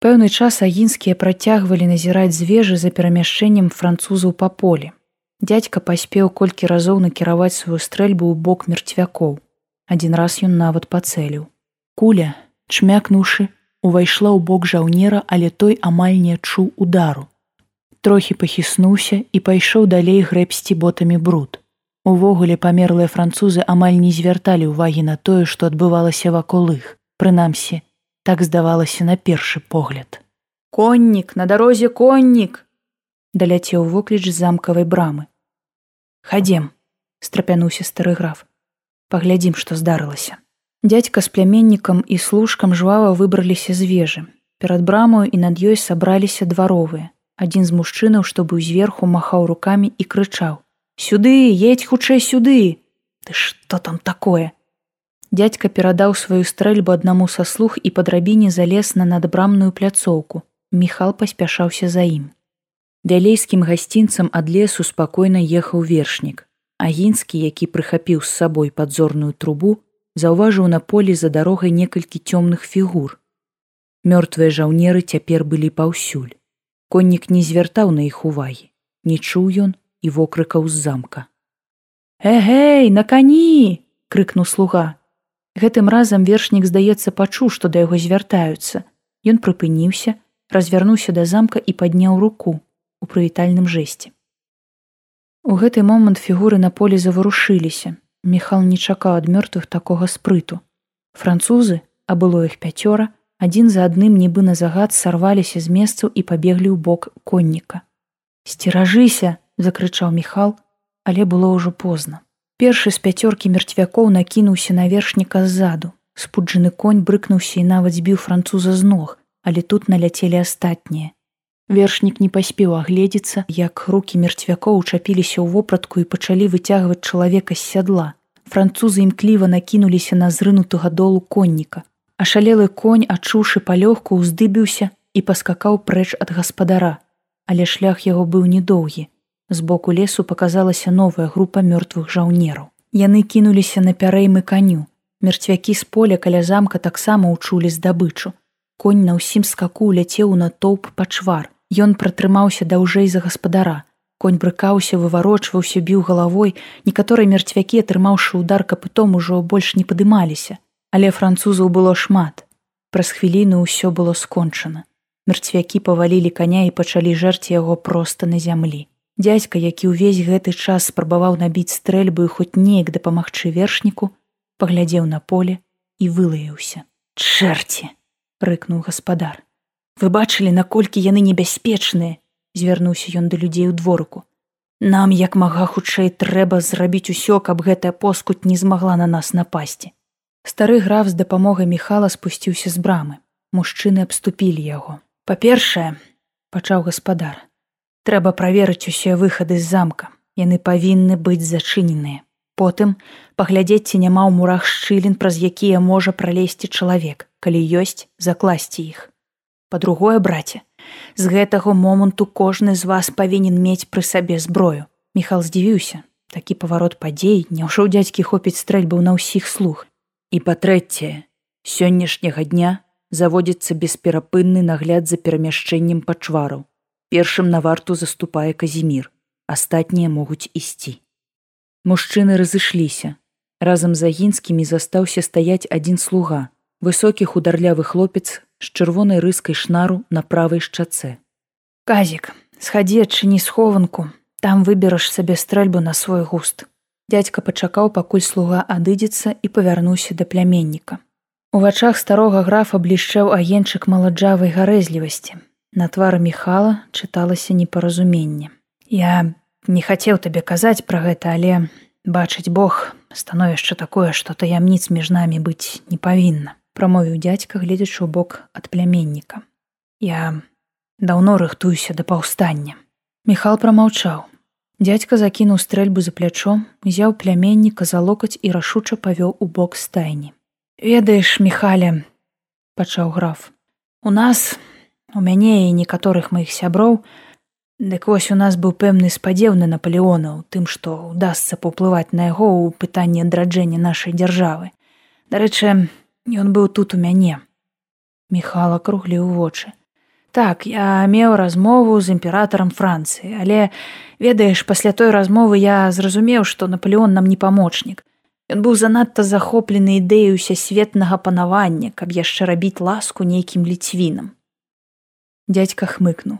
Пэўны час агінскія працягвалі назіраць з вежы за перамяшчэннем французаў па полі. Дядька паспеў колькі разоў накіраваць сваю стрэльбу ў бок мерцвякоў. Адзін раз ён нават пацэліў. Куля, чмякнуўшы, увайшла ў бок жаўнера, але той амаль не адчуў удару. Трохі пахіснуўся і пайшоў далей грэбсці ботамі бруд. Увогуле памерлыя французы амаль не звярталі ўвагі на тое, што адбывалася вакол іх. Прынамсі, так здавалася на першы погляд. Коннік, на дарозе коннік! Даляцеў вокліч з замкавай брамы. Хадзем, страпянуўся стары граф. Паглядзім, што здарылася. Дядька з пляменнікам і служкам жвава выбраліся з вежы. Перад брамою і над ёй сабраліся дваровыя. Адзін з мужчынаў, што быў зверху махаў рукамі і крычаў: сюды едь хутчэй сюды ты что там такое дядька перадаў сваю стрэльбу аднаму са слух і па драбіне залез на надбрамную пляцоўку міхал паспяшаўся за ім вялейскім гасцінцам ад лесу спакойна ехаў вершнік агінскі які прыхапіў з сабой падзорную трубу заўважыў на полі за дарогай некалькі цёмных фігур мёртвыя жаўнеры цяпер былі паўсюль коннік не звяртаў на іх увагі не чуў ён і вокрыкаў з замка. Эгэй, на кані! — крыкнуў слуга. Гэтым разам вершнік, здаецца, пачуў, што да яго звяртаюцца. Ён прыпыніўся, развярнуўся да замка і падняў руку у прывітальным жэсце. У гэты момант фігуры на полі заварушыліся. Міхал не чакаў ад мёртвых такога спрыту. Французы, а было іх пяцёра, адзін за адным нібы на загад сарваліся з месцаў і пабеглі ў бок конніка. Сцеражыся, закрычаў міхал, але было ўжо позна. Першы з пяцёркі мерцвякоў накінуўся на вершніка ззаду. спуджаны конь брыкнуўся і нават збіў француза з ног, але тут наляцелі астатнія. Вершнік не паспеў агледзецца, як рукі мерцвякоў учапіліся ў вопратку і пачалі выцягваць чалавека з сядла. Французы імкліва накінуліся на зрынутага долу конніка. Ашалелы конь, адчуўшы палёгку, уздыбіўся і паскакаў прэч ад гаспадара, але шлях яго быў недоўгі. Збоку лесу показалася новая група мёртвых жаўнераў. Яны кінуліся на пярэймы каню. Мерцвякі з поля каля замка таксама ўчулі здабычу. Конь на ўсім скаку ляцеў на тоўп пачвар. Ён пратрымаўся даўжэй за гаспадара. Конь брыкаўся, выварочваўся, біў галавой. Некаторыя мерцвякі, атрымаўшы удар капытом ужо больш не падымаліся. Але французаў было шмат. Праз хвіліну ўсё было скончана. Мерцвякі павалілі каня і пачалі жэрці яго проста на зямлі. Дядзька, які ўвесь гэты час спрабаваў набіць стрэльбу і хоць неяк дапамагчы вершніку, паглядзеў на поле і вылаяўся. Чэрці! — рыкнуў гаспадар. Вы бачылі, наколькі яны небяспечныя, звярнуўся ён да людзей у дворыку. Нам як мага хутчэй трэба зрабіць усё, каб гэтая поскуть не змагла на нас напасці. Стары граф з дапамогай міхала спусціўся з брамы. Мужчыны абступілі яго. Па-першае, пачаў гаспадар, трэба праверыць усе выхады з замка. Яны павінны быць зачыненыя. Потым паглядзець ці няма ў мурах шчылін праз якія можа пралезці чалавек калі ёсць закласці іх. По-другое браце з гэтага моманту кожны з вас павінен мець пры сабе зброю. Міхал здзівіўся. Такі паварот падзей няўжо дзядзькі хопіць стрэльбаў на ўсіх слух? І па-трэцяе сённяшняга дня заводзіцца бесперапынны нагляд за перамяшчэннем пачвараў першым на варту заступае казімир астатнія могуць ісці. Мужчыны разышліся. Разам з агінскімі застаўся стаяць адзін слуга высокі хударлявы хлопец з чырвонай рыскай шнару на правай шчаце. Казік схадзі адчыні схованку. Там выбераш сабе стрэльбу на свой густ. Дядька пачакаў пакуль слуга адыдзецца і павярнуўся да пляменніка. У вачах старога графа блішчэў агенчык маладжавай гарэзлівасці На твары міхала чыталася непаразуменне. Я не хацеў табе казаць пра гэта, але бачыць Бог становішча такое, што таямніц між намі быць не павінна, прамовіў дзядзька, гледзячы ў бок ад пляменніка. Я даўно рыхтуюся да паўстання. Міхал прамаўчаў. Дядзька закінуў стрэльбу за плячом, узяў пляменніка за локаць і рашуча павёў у бок стайні. Ведаеш, міхале, пачаў граф. У нас у мяне і некаторых маіх сяброў дык вось у нас быў пэўны спадзеў на наполеонаў тым што удасся паўплываць на яго ў пытанне адраджэння нашай дзяржавы дарэчы ён быў тут у мяне михала кругліў вочы Так, я меў размову з імператарам Францыі, але ведаеш, пасля той размовы я зразумеў, што Наполеон нам не памочнік. Ён быў занадта захоплены ідэю усесветнага панавання, каб яшчэ рабіць ласку нейкім ліцвінам. Дядька хмыкнуў.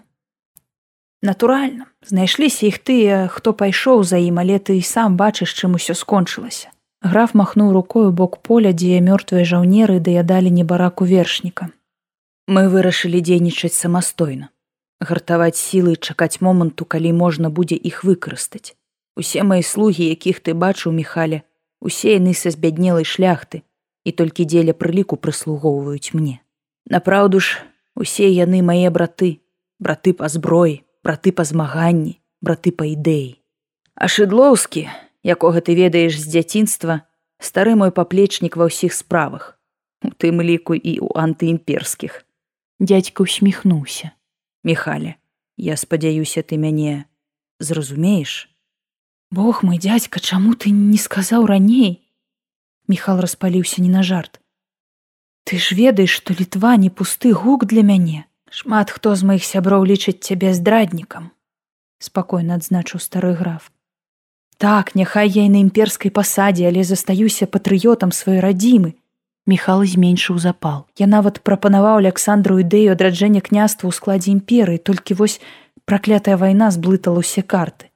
Натуральна, знайшліся іх тыя, хто пайшоў за ім, але ты і сам бачыш, чым усё скончылася. Граф махнуў рукою бок поля, дзе мёртвыя жаўнеры даядалі небараку вершніка. Мы вырашылі дзейнічаць самастойна. Гартаваць сілы і чакаць моманту, калі можна будзе іх выкарыстаць. Усе мае слугі, якіх ты бачыў міхале, усе яны са збяднелай шляхты і толькі дзеля прыліку прыслугоўваюць мне. Напраўду ж, усе яны мае браты, браты па зброі, браты па змаганні, браты па ідэі. А шыдлоўскі, якога ты ведаеш з дзяцінства, стары мой паплечнік ва ўсіх справах, у тым ліку і ў антыімперскіх. Дядька усміхнуўся. Міхале, я спадзяюся, ты мяне зразумееш. Бог мой дядька, чаму ты не сказаў раней? Міхал распаліўся не на жарт. Ты ж ведаеш, што літва не пусты гук для мяне. Шмат хто з маіх сяброў лічыць цябе здраднікам, спакойна адзначыў стары граф. Так, няхай я і на імперскай пасадзе, але застаюся патрыётам сваёй радзімы. Міхал зменшыў запал. Я нават прапанаваў Александру ідэю адраджэння княства ў складзе імперыі, толькі вось праклятая вайна зблытала ўсе карты.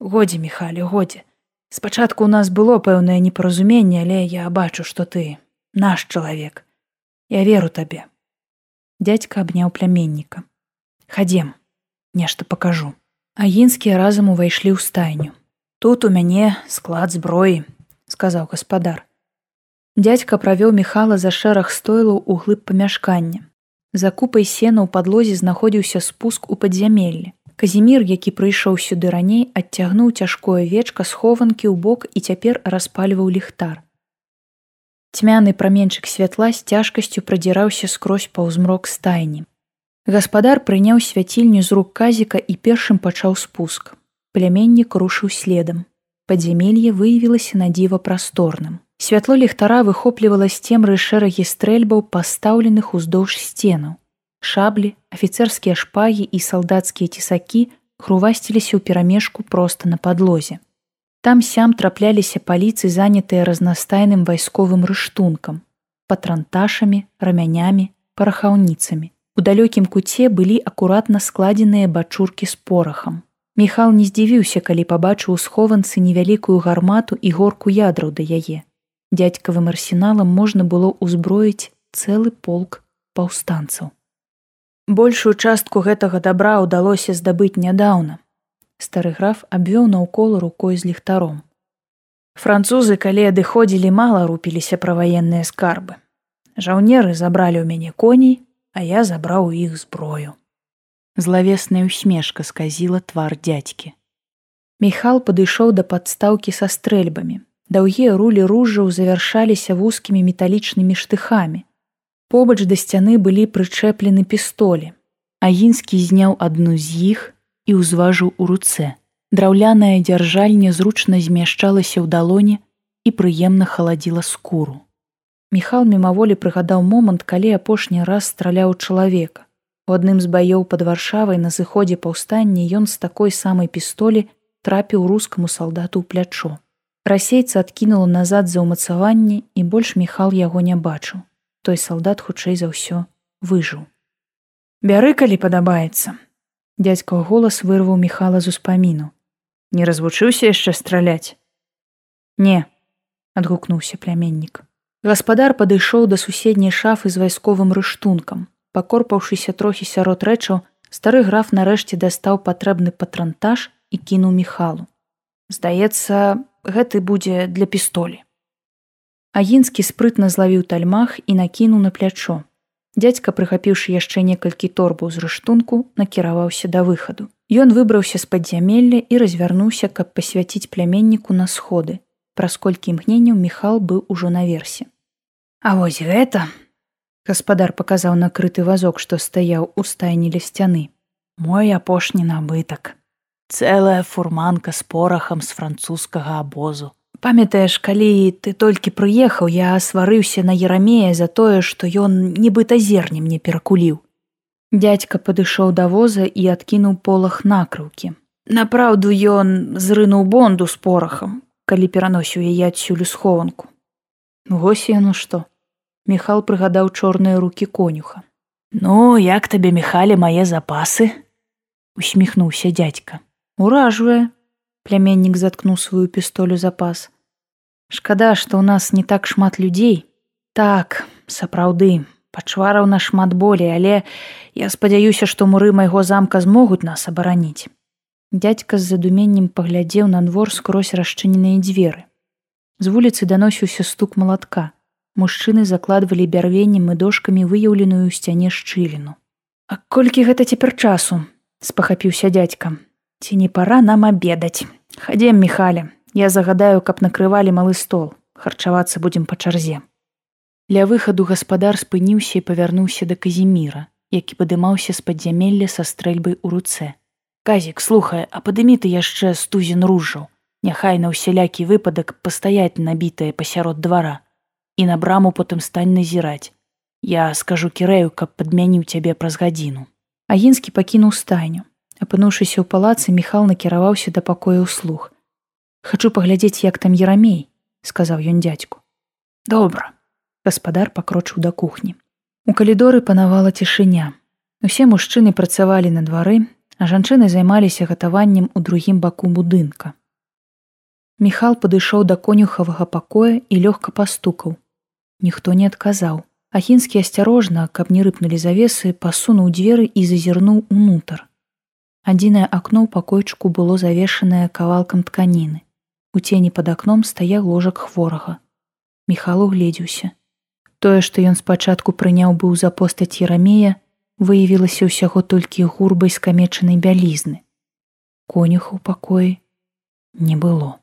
Годзе, Михалі, годзе. Спачатку ў нас было пэўнае непаразуменне, але я бачу, што ты наш чалавек. Я веру табе. Дядька абняў пляменніка. Хадзем, нешта пакажу. Агінскія разам увайшлі ў стайню. Тут у мяне склад зброі, сказаў гаспадар. Дядька правёў міхала за шэраг стойлаў у глыб памяшкання. За купай сена ў падлозе знаходзіўся спуск у падзямеллі. Казімір, які прыйшоў сюды раней, адцягнуў цяжкое вечка схованкі ў бок і цяпер распальваў ліхтар. Цьмяны праменчык святла з цяжкасцю прадзіраўся скрозь паўзмрок стайні. Гаспадар прыняў свяцільню з рук казіка і першым пачаў спуск пляменнік рушыў следам. Падзямелье выявілася на дзіва прасторным. Святло ліхтара выхоплівала з цемры шэрагі стрэльбаў пастаўленых уздоўж сценаў. Шаблі, афіцэрскія шпагі і салдацкія цісакі хрувасціліся ў перамежку проста на падлозе. Там сям трапляліся паліцы, занятыя разнастайным вайсковым рыштункам, патранташамі, рамянямі, парахаўніцамі. У далёкім куце былі акуратна складзеныя бачуркі з порахам. Міхал не здзівіўся, калі пабачыў у схованцы невялікую гармату і горку ядраў да яе. Дядзькавым арсеналам можна было ўзброіць цэлы полк паўстанцаў. Большую частку гэтага дабра ўдалося здабыць нядаўна. Стары граф абвёў наўкола рукой з ліхтаром. Французы, калі адыходзілі мала рупіліся пра ваенныя скарбы. Жаўнеры забралі ў мяне коней, а я забраў у іх зброю злавесная усмешка сказіла твар дядзькі. Міхал падышоў да падстаўкі са стрэльбамі. Даўгія рулі ружаў завяршаліся вузкімі металічнымі штыхамі. Побач да сцяны былі прычэплены пістолі. Агінскі зняў адну з іх і ўзважыў у руцэ. Драўляная дзяржальня зручна змяшчалася ў далоне і прыемна халадзіла скуру. Міхал мімаволі прыгадаў момант, калі апошні раз страляў чалавека. У адным з баёў пад варшавай на зыходзе паўстання ён з такой самай пістолі трапіў рускаму салдату ў плячо. Расейца адкінула назад за ўмацаванне і больш міхал яго не бачыў. Той салдат хутчэй за ўсё выжыў. Бяры, калі падабаецца. Дядзька голас вырваў міхала з успаміну. Не развучыўся яшчэ страляць. Не, адгукнуўся пляменнік. Гаспадар падышоў да суседняй шафы з вайсковым рыштункам, пакорпаўшыся трохі сярод рэчаў стары граф нарэшце дастаў патрэбны патрантаж і кінуў міхалу здаецца гэты будзе для пістолі агінскі спрытна злавіў тальмах і накінуў на плячо дядзька прыхапіўшы яшчэ некалькі торбаў з рыштунку накіраваўся да выхаду. Ён выбраўся з падзямелля і развярнуўся каб пасвяціць пляменніку на сходы. Праз колькі імгненняў міхал быў ужо наверсе а вось гэта гаспадар паказаў накрыты вазок што стаяў у стайні ля сцяны мой апошні набытак. Цэлая фурманка з порахам з французскага абозу памятаеш калі ты толькі прыехаў я сварыўся на ерамея за тое што ён нібыта зерне мне перакуліў Дядька падышоў да воза і адкінуў полах накрыўкі. Напраўду ён зрынуў бонду з порахам, калі пераносіў яе адсюль схованку. Вось яно што. Міхал прыгадаў чорныя рукі конюха. Ну, як табе міхалі мае запасы? усміхнуўся дядька. Уражвае. Пляменнік заткнуў сваю пістолю запас. Шкада, што ў нас не так шмат людзей. Так, сапраўды, пачвараў нашмат болей, але я спадзяюся, што муры майго замка змогуць нас абараніць. Дядька з задуменнем паглядзеў на двор скрозь расчыненыя дзверы. З вуліцы даносіўся стук малатка. Мужчыны закладвалі бярвеннем і дошкамі выяўленую ў сцяне шчыліну. А колькі гэта цяпер часу? спахапіўся дядька. Ці не пара нам абедаць. Хадзем міхалі, я загадаю, каб накрывалі малы стол, харчавацца будзем па чарзе. Ля выхаду гаспадар спыніўся і павярнуўся да казіміра, які падымаўся з падзямелля са стрэльбай у руцэ. Казік слухае, а падымі ты яшчэ стузін ружаў. Няхай на ўсялякі выпадак пастаяць набітае пасярод двара і на браму потым стань назіраць. Я скажу кірэю, каб падмяніў цябе праз гадзіну. Агінскі пакінуў стайню. Апынуўшыся ў палацы міхал накіраваўся да пакоя ўслух. Хачу паглядзець, як там ерамей, сказаў ён дзядзьку. Добра. Гаспадар пакрочыў да кухні. У калідоры панавала цішыня. Усе мужчыны працавалі на двары, а жанчыны займаліся гатаваннем у другім баку будынка. Міхал падышоў да конюхавага пакоя і лёгка пастукаў. Ніхто не адказаў. Ахінскі асцярожна, каб не рыпнулі завесы, пасунуў дзверы і зазірнуў унутр. Адзінае акно ў пакойчыку было завешанае кавалкам тканіны. У цені пад акном стаяў ложак хворага. Міхал угледзеўся. Тое, што ён спачатку прыняў быў за постаць ерамея, выявілася ўсяго толькі гурбай скамечанай бялізны. Конюха ў пакоі не было.